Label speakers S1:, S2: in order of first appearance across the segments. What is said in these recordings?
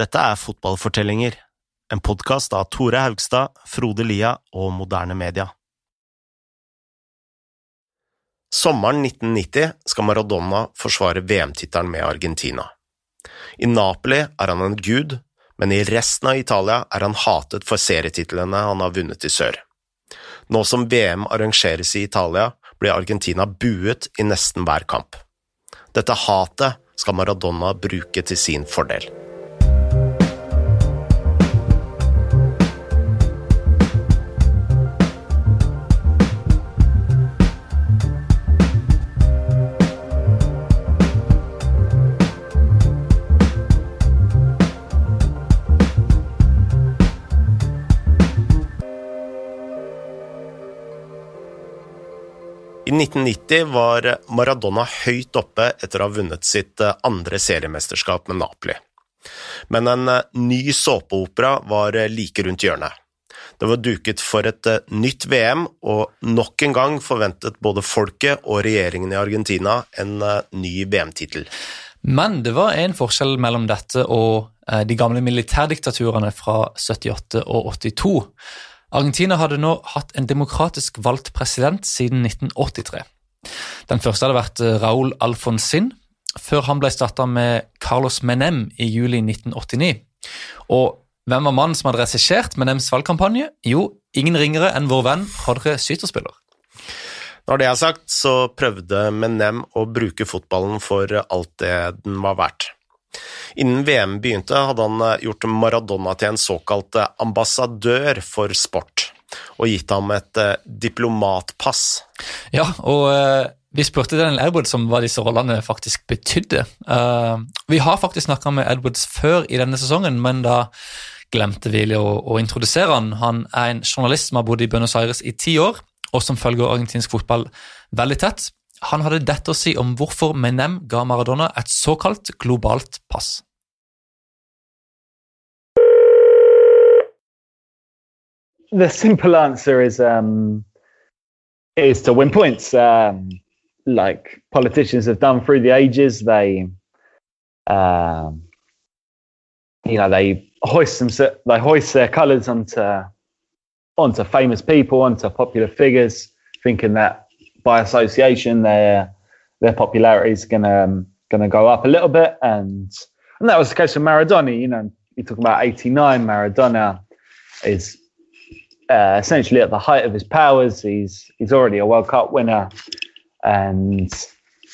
S1: Dette er Fotballfortellinger, en podkast av Tore Haugstad, Frode Lia og Moderne Media. Sommeren 1990 skal Maradona forsvare VM-tittelen med Argentina. I Napoli er han en gud, men i resten av Italia er han hatet for serietitlene han har vunnet i sør. Nå som VM arrangeres i Italia, blir Argentina buet i nesten hver kamp. Dette hatet skal Maradona bruke til sin fordel. I 1990 var Maradona høyt oppe etter å ha vunnet sitt eh, andre seriemesterskap med Napoli. Men en eh, ny såpeopera var eh, like rundt hjørnet. Det var duket for et nytt VM, og nok en gang forventet både folket og regjeringen i Argentina en ny VM-tittel.
S2: Men det var en forskjell mellom dette og de gamle militærdiktaturene fra 78 og 82. Argentina hadde nå hatt en demokratisk valgt president siden 1983. Den første hadde vært eh, Raúl Alfonsin, før han ble erstatta med Carlos Menem i juli 1989. Og hvem var mannen som hadde regissert Menems valgkampanje? Jo, ingen ringere enn vår venn Jorge Syterspiller.
S1: Når det er sagt, så prøvde Menem å bruke fotballen for alt det den var verdt. Innen VM begynte, hadde han eh, gjort Maradona til en såkalt eh, ambassadør for sport, og gitt ham et eh, diplomatpass.
S2: Ja, og vi spurte Daniel Edwards om hva disse rollene faktisk betydde. vi har faktisk snakka med Edwards før i denne sesongen, men da glemte vi å, å introdusere han. Han er en journalist som har bodd i Buenos Aires i ti år, og som følger argentinsk fotball veldig tett. Han hadde dette å si om hvorfor Menem ga Maradona et såkalt globalt pass.
S3: The simple answer is um, is to win points, um, like politicians have done through the ages. They, um, you know, they hoist them, they hoist their colours onto onto famous people, onto popular figures, thinking that by association, their their popularity is gonna um, gonna go up a little bit, and and that was the case with Maradona. You know, you talk about '89. Maradona is uh, essentially at the height of his powers. He's he's already a World Cup winner, and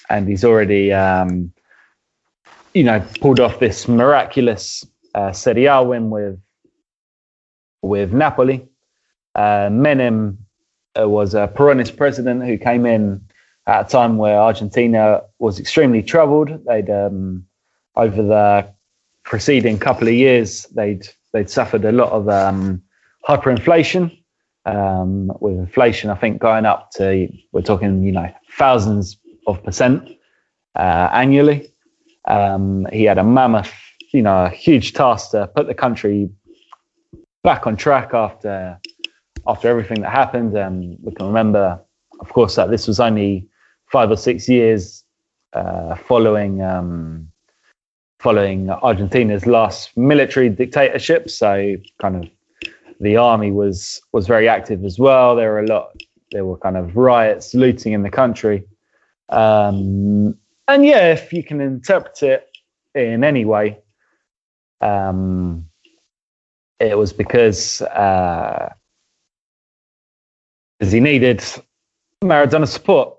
S3: and he's already um, you know pulled off this miraculous uh, Serie A win with with Napoli. Uh, Menem was a Peronist president who came in at a time where Argentina was extremely troubled. They'd um, over the preceding couple of years they'd they'd suffered a lot of um, hyperinflation. Um, with inflation, I think going up to we're talking you know thousands of percent uh, annually. Um, he had a mammoth, you know, a huge task to put the country back on track after after everything that happened. Um, we can remember, of course, that this was only five or six years uh, following um, following Argentina's last military dictatorship. So, kind of, the army was was very active as well. There were a lot. There were kind of riots, looting in the country. Um, and yeah, if you can interpret it in any way, um, it was because uh, because he needed Maradona support.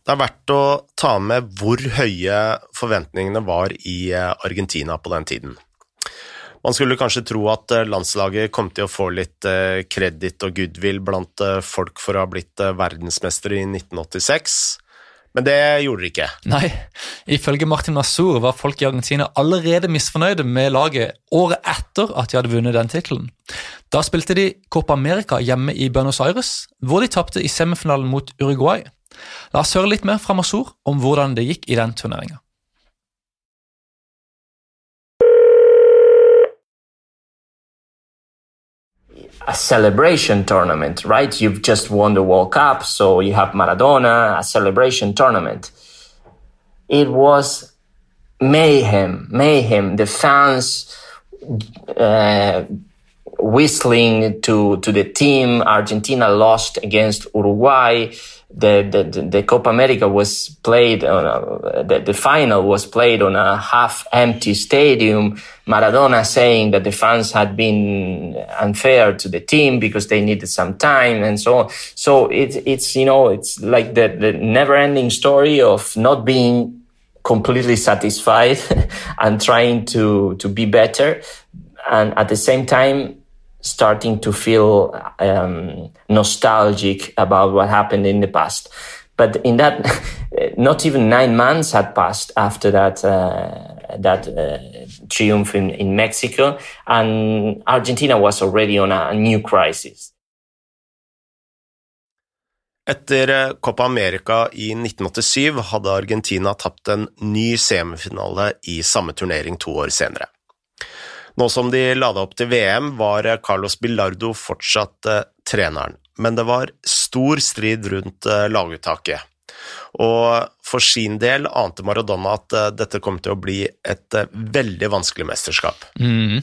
S1: Det er verdt å ta med hvor høye forventningene var i eh, Argentina på den tiden. Man skulle kanskje tro at eh, landslaget kom til å få litt eh, kreditt og goodwill blant folk for å ha blitt verdensmestere i 1986, men det gjorde de ikke.
S2: Nei, ifølge Martin Masur var folk i Argentina allerede misfornøyde med laget året etter at de hadde vunnet den tittelen. Da spilte de Copa America hjemme i Buenos Aires, hvor de tapte i semifinalen mot Uruguay. La oss høre litt mer fra Masur om hvordan det gikk i den turneringa.
S4: A celebration tournament, right? You've just won the World Cup, so you have Maradona, a celebration tournament. It was mayhem, mayhem. The fans uh, whistling to to the team. Argentina lost against Uruguay. The the, the Copa America was played on a, the, the final was played on a half empty stadium. Maradona saying that the fans had been unfair to the team because they needed some time and so on. So it's it's you know it's like the, the never ending story of not being completely satisfied and trying to to be better and at the same time starting to feel um, nostalgic about what happened in the past but in that not even nine months had passed after that uh, that uh, triumph in, in mexico and argentina was already on a new crisis
S1: Etter eh, Copa America i 1987 hadde Argentina tapt en ny semifinale i samme turnering to år senere. Nå som de lada opp til VM, var eh, Carlos Bilardo fortsatt eh, treneren, men det var stor strid rundt eh, laguttaket. Og for sin del ante Maradona at uh, dette kom til å bli et uh, veldig vanskelig mesterskap.
S2: Mm.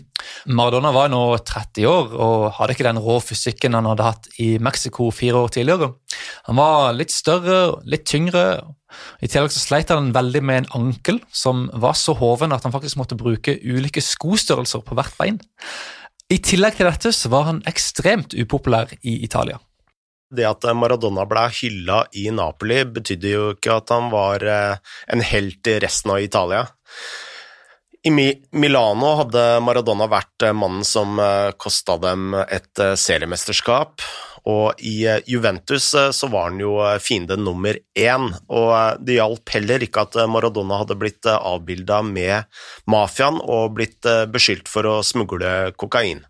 S2: Maradona var nå 30 år og hadde ikke den rå fysikken han hadde hatt i Mexico fire år tidligere. Han var litt større, litt tyngre. I tillegg så sleit han veldig med en ankel som var så hoven at han faktisk måtte bruke ulike skostørrelser på hvert bein. I tillegg til dette så var han ekstremt upopulær i Italia.
S1: Det at Maradona ble hylla i Napoli, betydde jo ikke at han var eh, en helt i resten av Italia. I Milano hadde Maradona vært eh, mannen som eh, kosta dem et seriemesterskap, og i eh, Juventus eh, så var han jo eh, fiende nummer én, og det hjalp heller ikke at Maradona hadde blitt avbilda med mafiaen og blitt beskyldt for å smugle kokain.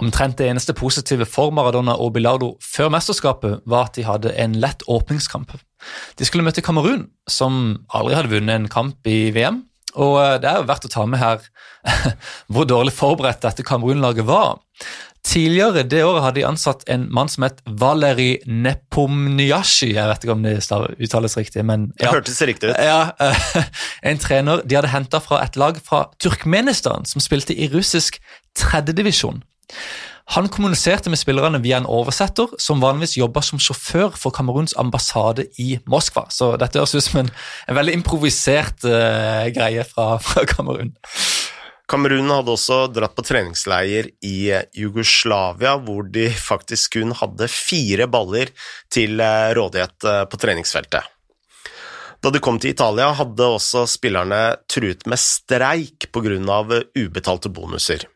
S2: Omtrent det eneste positive for Maradona og Bilardo før mesterskapet var at de hadde en lett åpningskamp. De skulle møte Kamerun, som aldri hadde vunnet en kamp i VM. Og det er jo verdt å ta med her hvor dårlig forberedt dette Kamerun-laget var. Tidligere det året hadde de ansatt en mann som het Valeri Nepomnyashi. Jeg vet ikke om det uttales riktig, men
S1: ja. Det hørtes riktig ut.
S2: Ja, En trener de hadde henta fra et lag fra Turkmenistan som spilte i russisk tredjedivisjon. Han kommuniserte med spillerne via en oversetter som vanligvis jobba som sjåfør for Kameruns ambassade i Moskva. Så dette høres ut som en, en veldig improvisert uh, greie fra, fra Kamerun.
S1: Kamerun hadde også dratt på treningsleir i Jugoslavia, hvor de faktisk kun hadde fire baller til eh, rådighet eh, på treningsfeltet. Da de kom til Italia, hadde også spillerne truet med streik pga. ubetalte bonuser.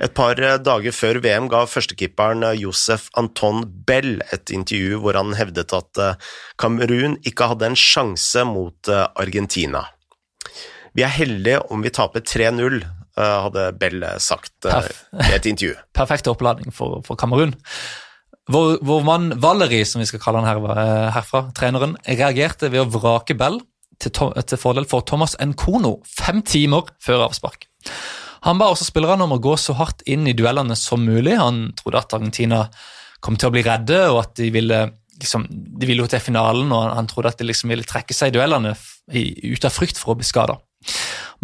S1: Et par eh, dager før VM ga førstekeeperen Josef Anton Bell et intervju hvor han hevdet at Kamerun ikke hadde en sjanse mot Argentina. Vi er heldige om vi taper 3-0, eh, hadde Bell sagt eh, i et intervju.
S2: Perfekt oppladning for, for Kamerun. Vår, vår, mann Valeri, som vi skal kalle han her, eh, herfra, treneren, reagerte ved å vrake Bell til, til fordel for Thomas Nkono fem timer før avspark. Han ba også spillerne om å gå så hardt inn i duellene som mulig. Han trodde at Argentina kom til å bli redde, og at de ville, liksom, de ville til finalen. og Han trodde at de liksom ville trekke seg i duellene ut av frykt for å bli skada.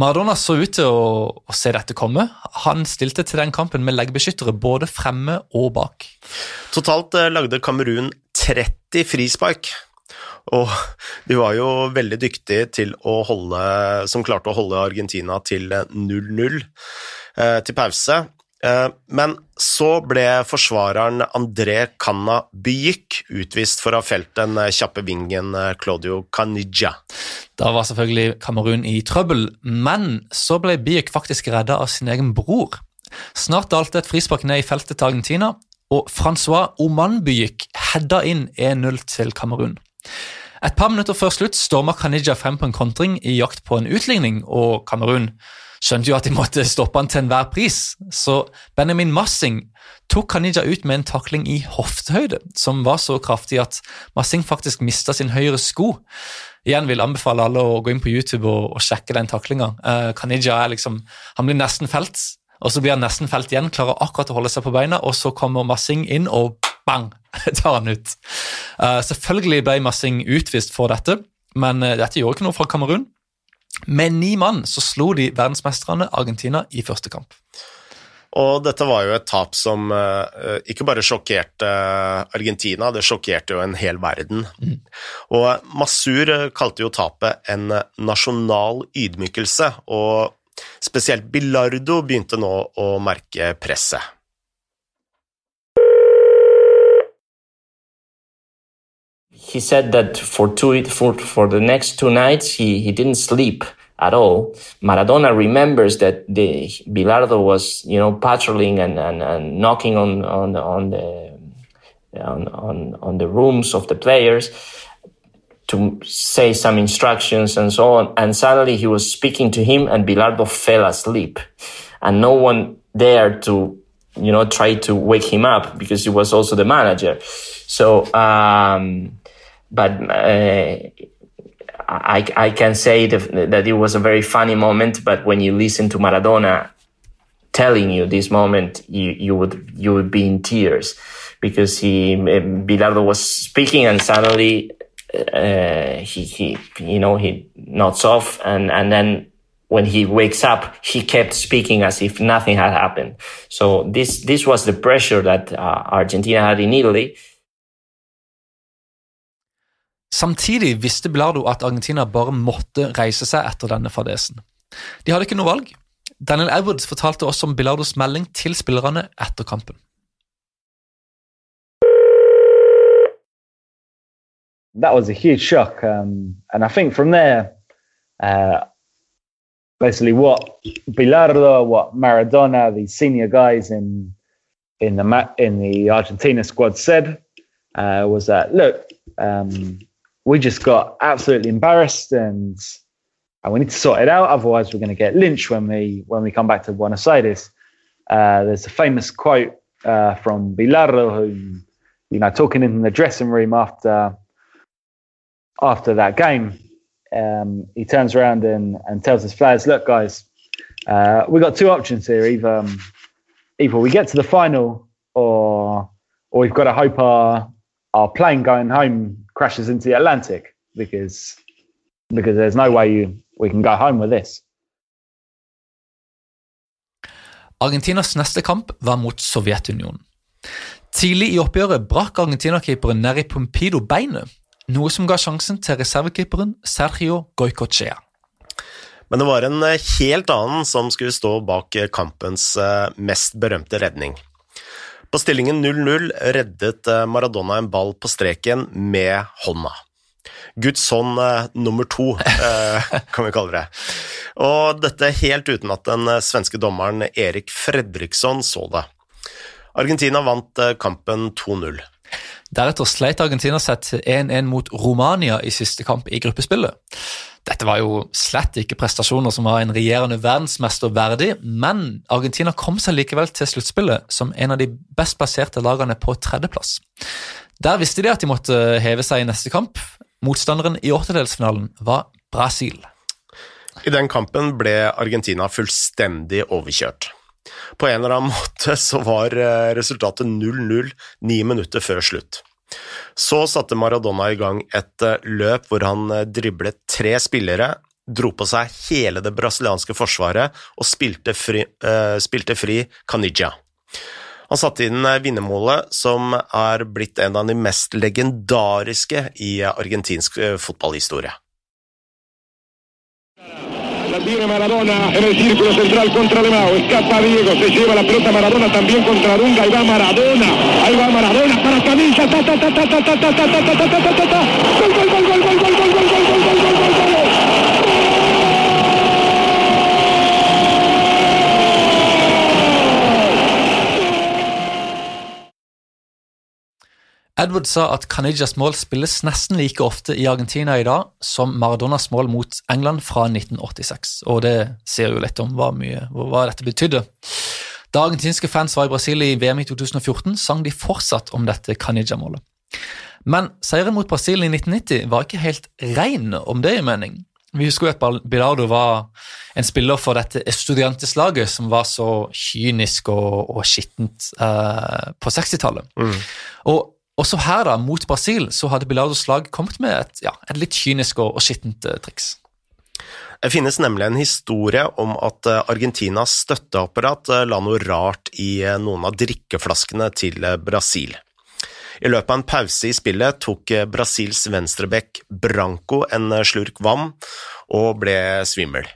S2: Maradona så ut til å, å, se dette komme. Han stilte til den kampen med leggbeskyttere både fremme og bak.
S1: Totalt eh, lagde Kamerun 30 frispark, og de var jo veldig dyktige til å holde Som klarte å holde Argentina til 0-0 eh, til pause. Eh, men så ble forsvareren André Canna Byik utvist for å ha felt den kjappe vingen eh, Claudio Canija.
S2: Da var selvfølgelig Kamerun i trøbbel, men så ble Byik faktisk redda av sin egen bror. Snart dalte et frispark ned i feltet til Argentina, og Francois Oman Byik hedda inn 1-0 til Kamerun. Et par minutter før slutt stormer Canija frem på en kontring i jakt på en utligning, og Kamerun skjønte jo at de måtte stoppe han til enhver pris, så Benjamin Massing tok Kanija ut med en takling i hoftehøyde, som var så kraftig at Massing faktisk mista sin høyre sko. Igjen vil anbefale alle å gå inn på YouTube og, og sjekke den taklinga. Uh, Kanija er liksom, han blir nesten felt, og så blir han nesten felt igjen, klarer akkurat å holde seg på beina, og så kommer Massing inn og bang, tar han ut. Uh, selvfølgelig ble Massing utvist for dette, men uh, dette gjorde ikke noe fra Kamerun. Med ni mann så slo de verdensmesterne Argentina i første kamp.
S1: Og dette var jo et tap som uh, ikke bare sjokkerte Argentina, det sjokkerte jo en hel verden. Mm. Og Masur kalte jo tapet en nasjonal ydmykelse, og spesielt Bilardo begynte nå å merke presset.
S4: He said that for two for, for the next two nights he, he didn't sleep at all. Maradona remembers that the Bilardo was, you know, patrolling and, and, and knocking on, on, on the, on, on, on the rooms of the players to say some instructions and so on. And suddenly he was speaking to him and Bilardo fell asleep and no one dared to, you know, try to wake him up because he was also the manager. So, um, but, uh, I, I can say that it was a very funny moment, but when you listen to Maradona telling you this moment, you, you would, you would be in tears because he, Bilardo was speaking and suddenly, uh, he, he, you know, he nods off and, and then when he wakes up, he kept speaking as if nothing had happened. So this, this was the pressure that uh, Argentina had in Italy.
S2: Samtidig visste Bilardo at Argentina bare måtte reise seg etter denne fadesen. De hadde ikke noe valg. Daniel Edwards fortalte også om Bilardos melding til spillerne etter kampen.
S3: That was a huge shock, um, and I think from there, uh, basically what Bilardo, what Maradona, the senior guys in in the in the Argentina squad said uh, was that look, um, we just got absolutely embarrassed and and we need to sort it out. Otherwise, we're going to get lynched when we when we come back to Buenos Aires. Uh, there's a famous quote uh, from Bilardo, who you know talking in the dressing room after after that game. Um, he turns around and, and tells his players, "Look, guys, uh, we got two options here. Either um, either we get to the final, or or we've got to hope our our plane going home crashes into the Atlantic because because there's no way you, we can go home with this.
S2: Argentinas neste kamp var mot Sovjetunionen. Tidlig i oppgjøret brakk Argentina-keeperen Neri Pompido beinet, noe som ga sjansen til reservekeeperen Sergio Goicochea.
S1: Men det var en helt annen som skulle stå bak kampens eh, mest berømte redning. På stillingen 0-0 reddet eh, Maradona en ball på streken med hånda. Guds hånd eh, nummer to, eh, kan vi kalle det. Og dette helt uten at den svenske dommeren Erik Fredriksson så det. Argentina vant kampen 2-0.
S2: Deretter sleit Argentina seg til 1-1 mot Romania i siste kamp i gruppespillet. Dette var jo slett ikke prestasjoner som var en regjerende verdensmester verdig, men Argentina kom seg likevel til sluttspillet som en av de best plasserte lagene på tredjeplass. Der visste de at de måtte heve seg i neste kamp. Motstanderen i åttedelsfinalen var Brasil.
S1: I den kampen ble Argentina fullstendig overkjørt. På en eller annen måte så var eh, resultatet 0-0 ni minutter før slutt. Så satte Maradona i gang et eh, løp hvor han eh, driblet tre spillere, dro på seg hele det brasilianske forsvaret og spilte fri, uh, spilte fri Canija. Han satte inn vinnermålet, som er blitt en av de mest legendariske i argentinsk fotballhistorie.
S5: Viene Maradona en el círculo central contra Lemao. Escapa Diego, se lleva la pelota Maradona también contra Dunga. Ahí va Maradona. Ahí va Maradona para Camilla. Ta ta ta ta ta ta ta ta ta ta ta ta ta ta. Gol
S2: Edward sa at Canijas mål spilles nesten like ofte i Argentina i dag som Maradonas mål mot England fra 1986, og det sier jo litt om hva, mye, hva dette betydde. Da argentinske fans var i Brasil i VM i 2014, sang de fortsatt om dette Canija-målet. Men seieren mot Brasil i 1990 var ikke helt rein, om det gir mening. Vi husker jo at Bilardo var en spiller for dette Estudiantes-laget som var så kynisk og, og skittent uh, på 60-tallet. Mm. Og også her, da, mot Brasil, så hadde Bilardos lag kommet med et, ja, et litt kynisk og, skittent uh, triks.
S1: Det finnes nemlig en historie om at eh, Argentinas støtteapparat eh, la noe rart i eh, noen av drikkeflaskene til Brasil. I løpet av en pause i spillet tok Brasils venstrebekk Branco en slurk vann og ble svimmel.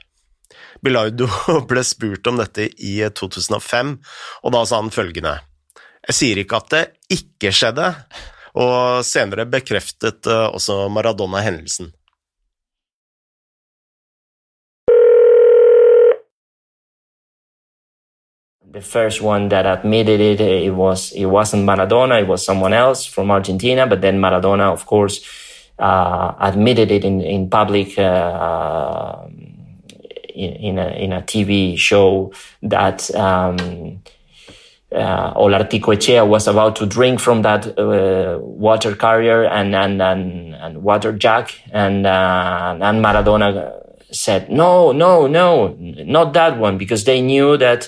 S1: Bilardo ble spurt om dette i 2005, og da sa han følgende Jeg sier ikke at det ikke skjedde, og senere bekreftet også Maradona hendelsen.
S4: the first one that admitted it, it was it wasn't Maradona, it was someone else from Argentina. But then Maradona, of course, uh, admitted it in in public uh, in, in, a in a TV show that. Um, uh, Olarticoechea was about to drink from that uh, water carrier and and and, and water jug, and uh, and Maradona said, "No, no, no, not that one," because they knew that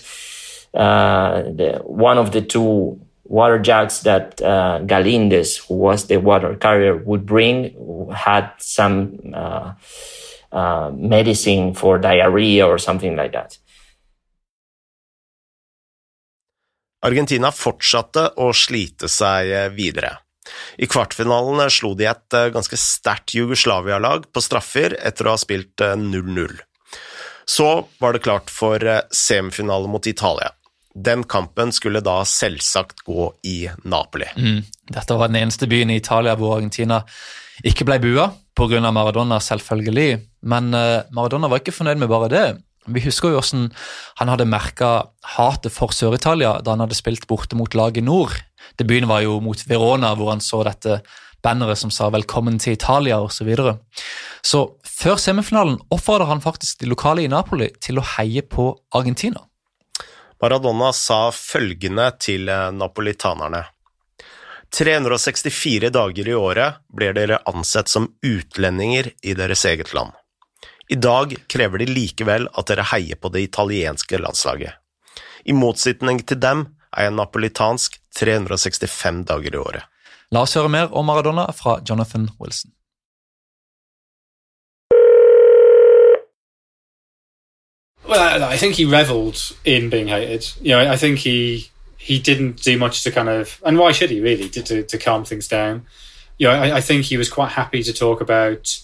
S4: uh, the, one of the two water jugs that uh, Galindez, who was the water carrier, would bring had some uh, uh, medicine for diarrhea or something like that.
S1: Argentina fortsatte å slite seg videre. I kvartfinalen slo de et ganske sterkt Jugoslavia-lag på straffer etter å ha spilt 0-0. Så var det klart for semifinale mot Italia. Den kampen skulle da selvsagt gå i Napoli.
S2: Mm. Dette var den eneste byen i Italia hvor Argentina ikke ble bua, pga. Maradona, selvfølgelig. Men Maradona var ikke fornøyd med bare det. Vi husker jo hvordan han hadde merka hatet for Sør-Italia da han hadde spilt borte mot laget nord. Debuten var jo mot Verona, hvor han så dette banneret som sa 'velkommen til Italia' osv. Så, videre. så før semifinalen oppfordret han faktisk de lokale i Napoli til å heie på Argentina.
S1: Maradona sa følgende til eh, napolitanerne. 364 dager i året blir dere ansett som utlendinger i deres eget land. I dag krever de likevel at dere heier på det italienske landslaget. I motsetning til dem er jeg napolitansk 365 dager i året.
S2: La oss høre mer om Maradona fra Jonathan Wilson.
S6: Well, I think he revelled in being hated. You know, I think he he didn't do much to kind of, and why should he really, to, to, to calm things down? You know, I, I, think he was quite happy to talk about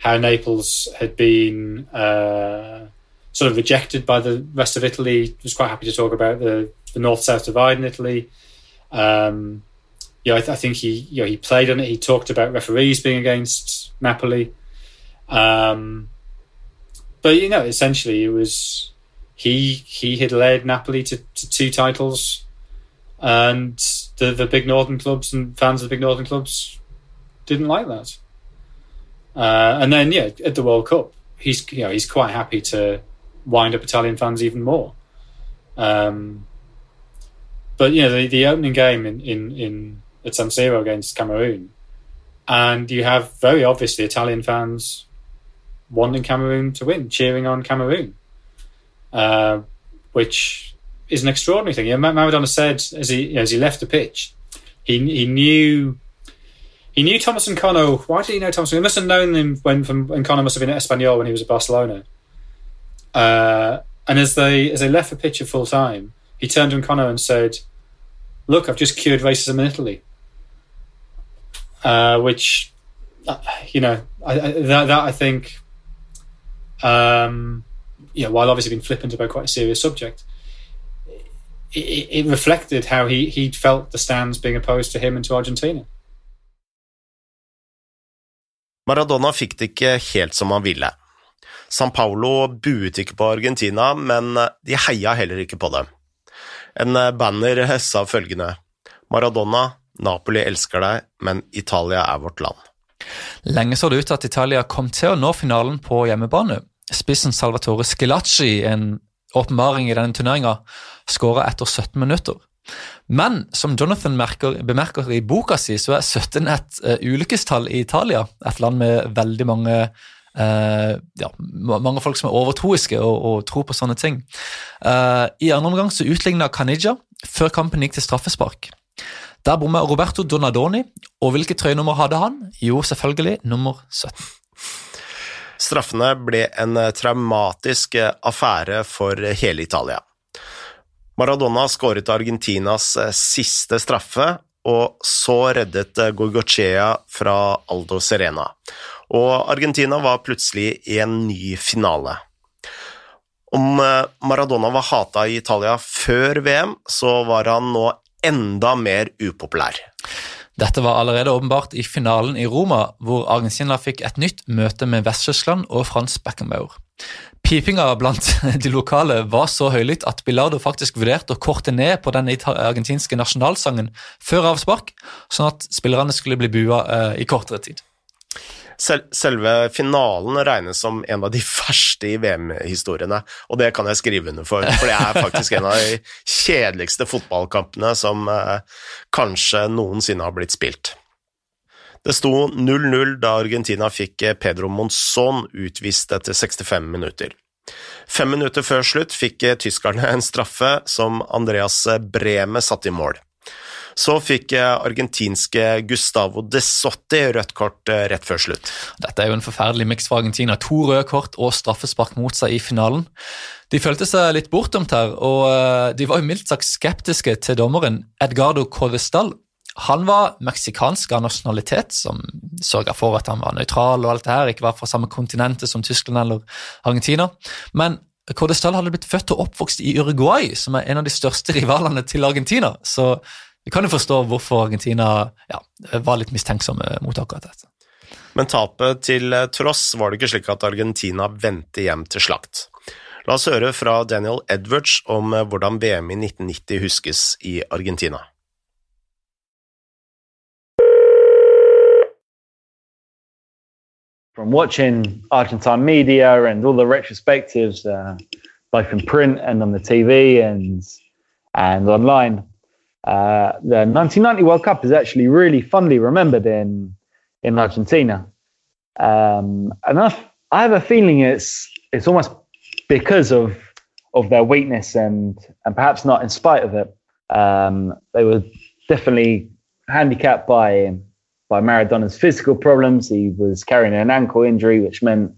S6: how Naples had been uh, sort of rejected by the rest of Italy. He was quite happy to talk about the, the north-south divide in Italy. Um, I, th- I, think he, you know, he played on it. He talked about referees being against Napoli. Um, but you know, essentially, it was he he had led Napoli to, to two titles, and the the big northern clubs and fans of the big northern clubs didn't like that. Uh, and then, yeah, at the World Cup, he's you know he's quite happy to wind up Italian fans even more. Um, but you know, the, the opening game in, in, in at San Siro against Cameroon, and you have very obviously Italian fans wanting Cameroon to win, cheering on Cameroon, uh, which is an extraordinary thing. You know, Maradona said as he as he left the pitch, he he knew he knew Thomas and. Why did he know Thomas? He must have known him when from when must have been at Espanyol when he was at Barcelona. Uh, and as they as they left the pitch at full time, he turned to Connor and said, "Look, I've just cured racism in Italy." Uh, which, uh, you know, I, I, that, that I think um, you know, while obviously being flippant about quite a serious subject, it, it reflected how he he felt the stands being opposed to him and to Argentina.
S1: Maradona fikk det ikke helt som han ville. San Paulo buet ikke på Argentina, men de heia heller ikke på dem. En banner sa følgende Maradona, Napoli elsker deg, men Italia er vårt land.
S2: Lenge så det ut til at Italia kom til å nå finalen på hjemmebane. Spissen Salvatore Schilacci, en åpenbaring i denne turneringa, skåra etter 17 minutter. Men som Jonathan merker, bemerker i boka si, så er 17 et uh, ulykkestall i Italia. Et land med veldig mange uh, ja, mange folk som er overtroiske og, og tror på sånne ting. Uh, I andre omgang så utligna Caniggia før kampen gikk til straffespark. Der bomma Roberto Donadoni, og hvilket trøyenummer hadde han? Jo, selvfølgelig nummer 17.
S1: Straffene ble en traumatisk affære for hele Italia. Maradona skåret Argentinas siste straffe, og så reddet Goigochea fra Aldo Serena. Og Argentina var plutselig i en ny finale. Om Maradona var hata i Italia før VM, så var han nå enda mer upopulær.
S2: Dette var allerede åpenbart i finalen i Roma, hvor Argentina fikk et nytt møte med Vest-Tyskland og Frans Beckenbauer. Pipinga blant de lokale var så høylytt at Bilardo faktisk vurderte å korte ned på den argentinske nasjonalsangen før avspark, sånn at spillerne skulle bli bua eh, i kortere tid.
S1: Sel selve finalen regnes som en av de verste i VM-historiene, og det kan jeg skrive under for, for det er faktisk en av de kjedeligste fotballkampene som eh, kanskje noensinne har blitt spilt. Det sto 0-0 da Argentina fikk eh, Pedro Monzón utvist etter 65 minutter. Fem minutter før slutt fikk eh, tyskerne en straffe som Andreas Breme satte i mål. Så fikk argentinske Gustavo de Sotti rødt kort eh, rett før slutt.
S2: Dette er jo en forferdelig miks for Argentina. To røde kort og straffespark mot seg i finalen. De følte seg litt bortdømt her, og eh, de var jo mildt sagt skeptiske til dommeren Edgardo Codestal. Han var meksikansk av nasjonalitet, som sørga for at han var nøytral og alt det her, ikke var fra samme kontinentet som Tyskland eller Argentina. Men Cordestal hadde blitt født og oppvokst i Uruguay, som er en av de største rivalene til Argentina. Så vi kan jo forstå hvorfor Argentina ja, var litt mistenksomme mot akkurat dette.
S1: Men tapet til tross var det ikke slik at Argentina vendte hjem til slakt. La oss høre fra Daniel Edwards om hvordan VM i 1990 huskes i Argentina.
S3: From watching Argentine media and all the retrospectives, uh, both in print and on the TV and and online, Uh, the 1990 World Cup is actually really fondly remembered in in Argentina, um, and I, I have a feeling it's it's almost because of of their weakness and and perhaps not in spite of it. Um, they were definitely handicapped by by Maradona's physical problems. He was carrying an ankle injury, which meant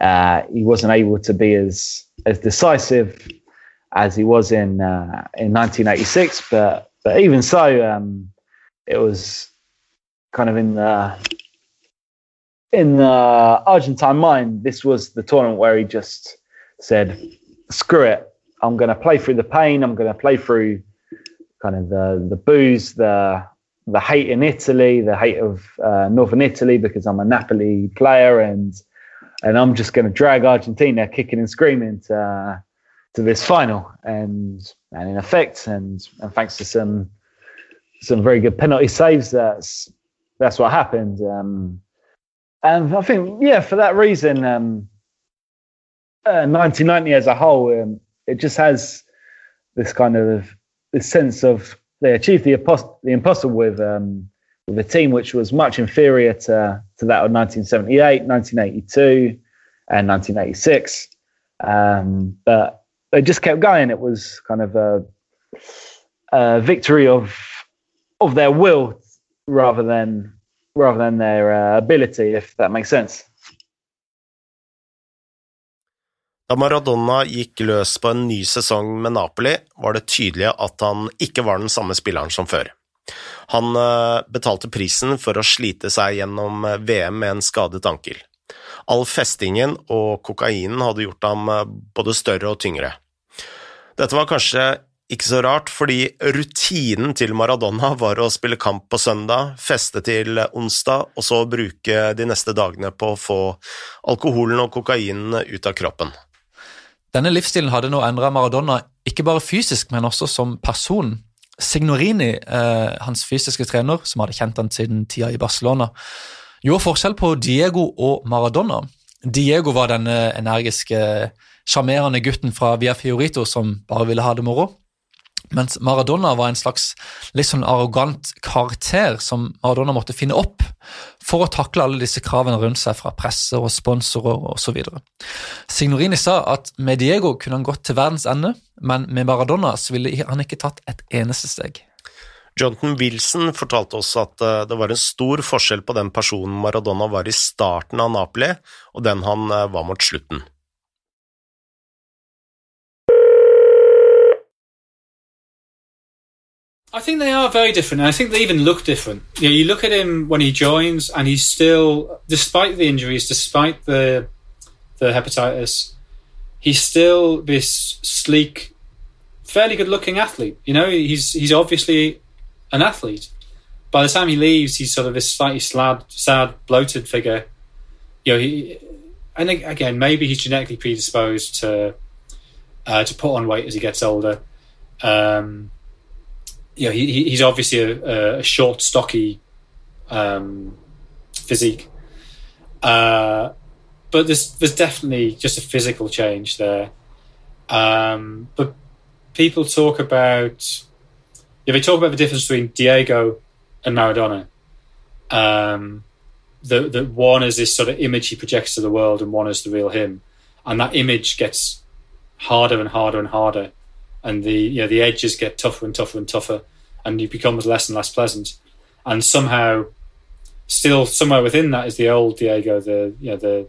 S3: uh, he wasn't able to be as as decisive as he was in uh, in 1986. But but even so, um, it was kind of in the in the Argentine mind. This was the tournament where he just said, "Screw it! I'm going to play through the pain. I'm going to play through kind of the the booze, the the hate in Italy, the hate of uh, Northern Italy because I'm a Napoli player and." And I'm just going to drag Argentina kicking and screaming to, to this final, and and in effect, and and thanks to some some very good penalty saves, that's that's what happened. Um, and I think, yeah, for that reason, um, uh, 1990 as a whole, um, it just has this kind of this sense of they achieved the, the impossible with um, with a team which was much inferior to to that of 1978, 1982, and 1986. Um, but they just kept going. It was kind of a, a victory of of their will rather than rather than their uh, ability, if that makes sense.
S1: Da Maradona gikk løs på en ny sesong med Napoli, var det tydelig at han ikke var den samme spilleren som før. Han uh, betalte prisen for å slite seg gjennom uh, VM med en skadet ankel. All festingen og kokainen hadde gjort ham uh, både større og tyngre. Dette var kanskje ikke så rart, fordi rutinen til Maradona var å spille kamp på søndag, feste til onsdag, og så bruke de neste dagene på å få alkoholen og kokainen ut av kroppen.
S2: Denne livsstilen hadde nå endra Maradona ikke bare fysisk, men også som person. Signorini, eh, hans fysiske trener, som hadde kjent han siden tida i Barcelona, gjorde forskjell på Diego og Maradona. Diego var denne energiske, sjarmerende gutten fra Via Fiorito som bare ville ha det moro. Mens Maradona var en slags litt sånn arrogant karakter som Maradona måtte finne opp for å takle alle disse kravene rundt seg fra presse og sponsorer osv. Signorini sa at med Diego kunne han gått til verdens ende, men med Maradona ville han ikke tatt et eneste steg.
S1: Jonathan Wilson fortalte også at eh, det var en stor forskjell på den personen Maradona var i starten av Napoli, og den han eh, var mot slutten.
S6: I think they are very different. I think they even look different. You, know, you look at him when he joins, and he's still, despite the injuries, despite the the hepatitis, he's still this sleek, fairly good-looking athlete. You know, he's he's obviously an athlete. By the time he leaves, he's sort of this slightly sad, sad, bloated figure. You know, he, and again, maybe he's genetically predisposed to uh, to put on weight as he gets older. Um, you know, he, he's obviously a, a short, stocky um, physique. Uh, but there's there's definitely just a physical change there. Um, but people talk about if they talk about the difference between Diego and Maradona. Um, that that one is this sort of image he projects to the world, and one is the real him, and that image gets harder and harder and harder and the you know the edges get tougher and tougher and tougher, and it becomes less and less pleasant. And somehow, still somewhere within that is the old Diego, the you know the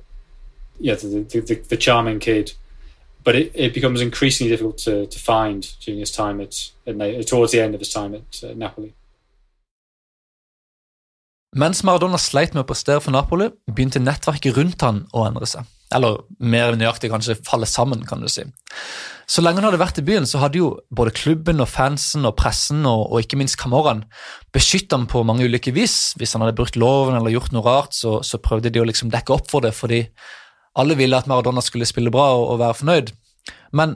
S6: yeah the the, the, the charming kid, but it, it becomes increasingly difficult to, to find during his time at, at towards the end of his time at uh, Napoli.
S2: Mens Maradona sleit med å prestere for Napoli, begynte nettverket rundt han å endre seg. Eller mer nøyaktig kanskje falle sammen, kan du si. Så lenge han hadde vært i byen, så hadde jo både klubben og fansen og pressen og, og ikke minst Camoran beskyttet ham på mange ulike vis. Hvis han hadde brutt loven eller gjort noe rart, så, så prøvde de å liksom dekke opp for det, fordi alle ville at Maradona skulle spille bra og, og være fornøyd. Men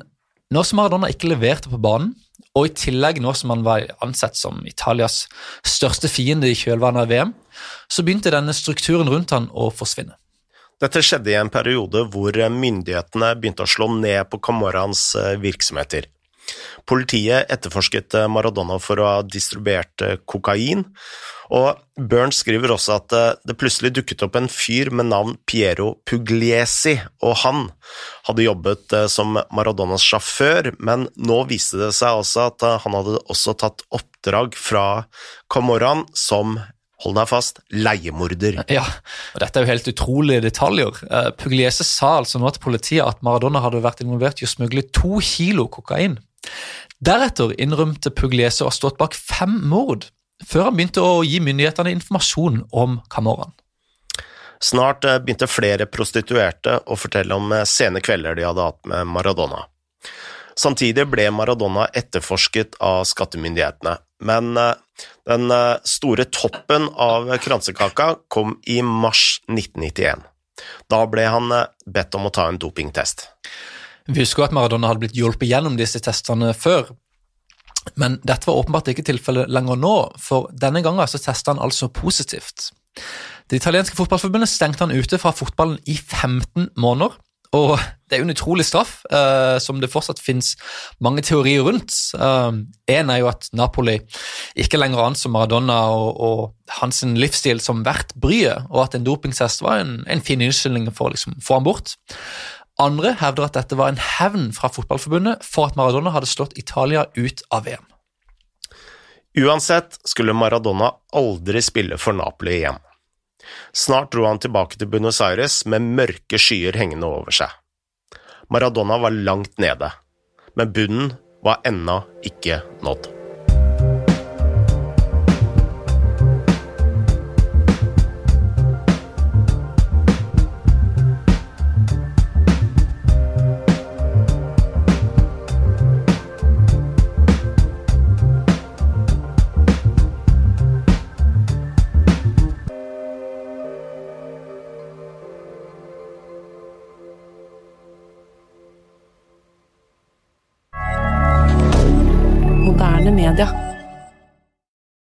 S2: nå som Maradona ikke leverte på banen, og i tillegg nå som han var ansett som Italias største fiende i kjølvannet av VM, så begynte denne strukturen rundt han å forsvinne.
S1: Dette skjedde i en periode hvor myndighetene begynte å slå ned på Camorrans eh, virksomheter. Politiet etterforsket eh, Maradona for å ha distribuert eh, kokain, og Burns skriver også at det plutselig dukket opp en fyr med navn Piero Pugliesi, og han hadde jobbet som Maradonas sjåfør, men nå viste det seg også at han hadde også tatt oppdrag fra Camorran som hold deg fast, leiemorder.
S2: Ja, og dette er jo helt utrolige detaljer. Uh, Pugliese sa altså nå til politiet at Maradona hadde vært involvert i å smugle to kilo kokain. Deretter innrømte Pugliese å ha stått bak fem mord, før han begynte å gi myndighetene informasjon om Camorraen.
S1: Snart eh, begynte flere prostituerte å fortelle om eh, sene kvelder de hadde hatt med Maradona. Samtidig ble Maradona etterforsket av skattemyndighetene, men eh, den eh, store toppen av kransekaka kom i mars 1991. Da ble han eh, bedt om å ta en dopingtest.
S2: Vi husker at Maradona hadde blitt hjulpet gjennom disse testene før, men dette var åpenbart ikke tilfellet lenger nå, for denne gangen så testa han altså positivt. Det italienske fotballforbundet stengte han ute fra fotballen i 15 måneder, og det er jo en utrolig straff, eh, som det fortsatt finnes mange teorier rundt. Én eh, er jo at Napoli ikke lenger anser Maradona og, og hans livsstil som verdt bryet, og at en dopingtest var en, en fin unnskyldning for å liksom, få ham bort. Andre hevder at dette var en hevn fra fotballforbundet for at Maradona hadde slått Italia ut av VM.
S1: Uansett skulle Maradona aldri spille for Napoli igjen. Snart dro han tilbake til Buenos Aires med mørke skyer hengende over seg. Maradona var langt nede, men bunnen var ennå ikke nådd.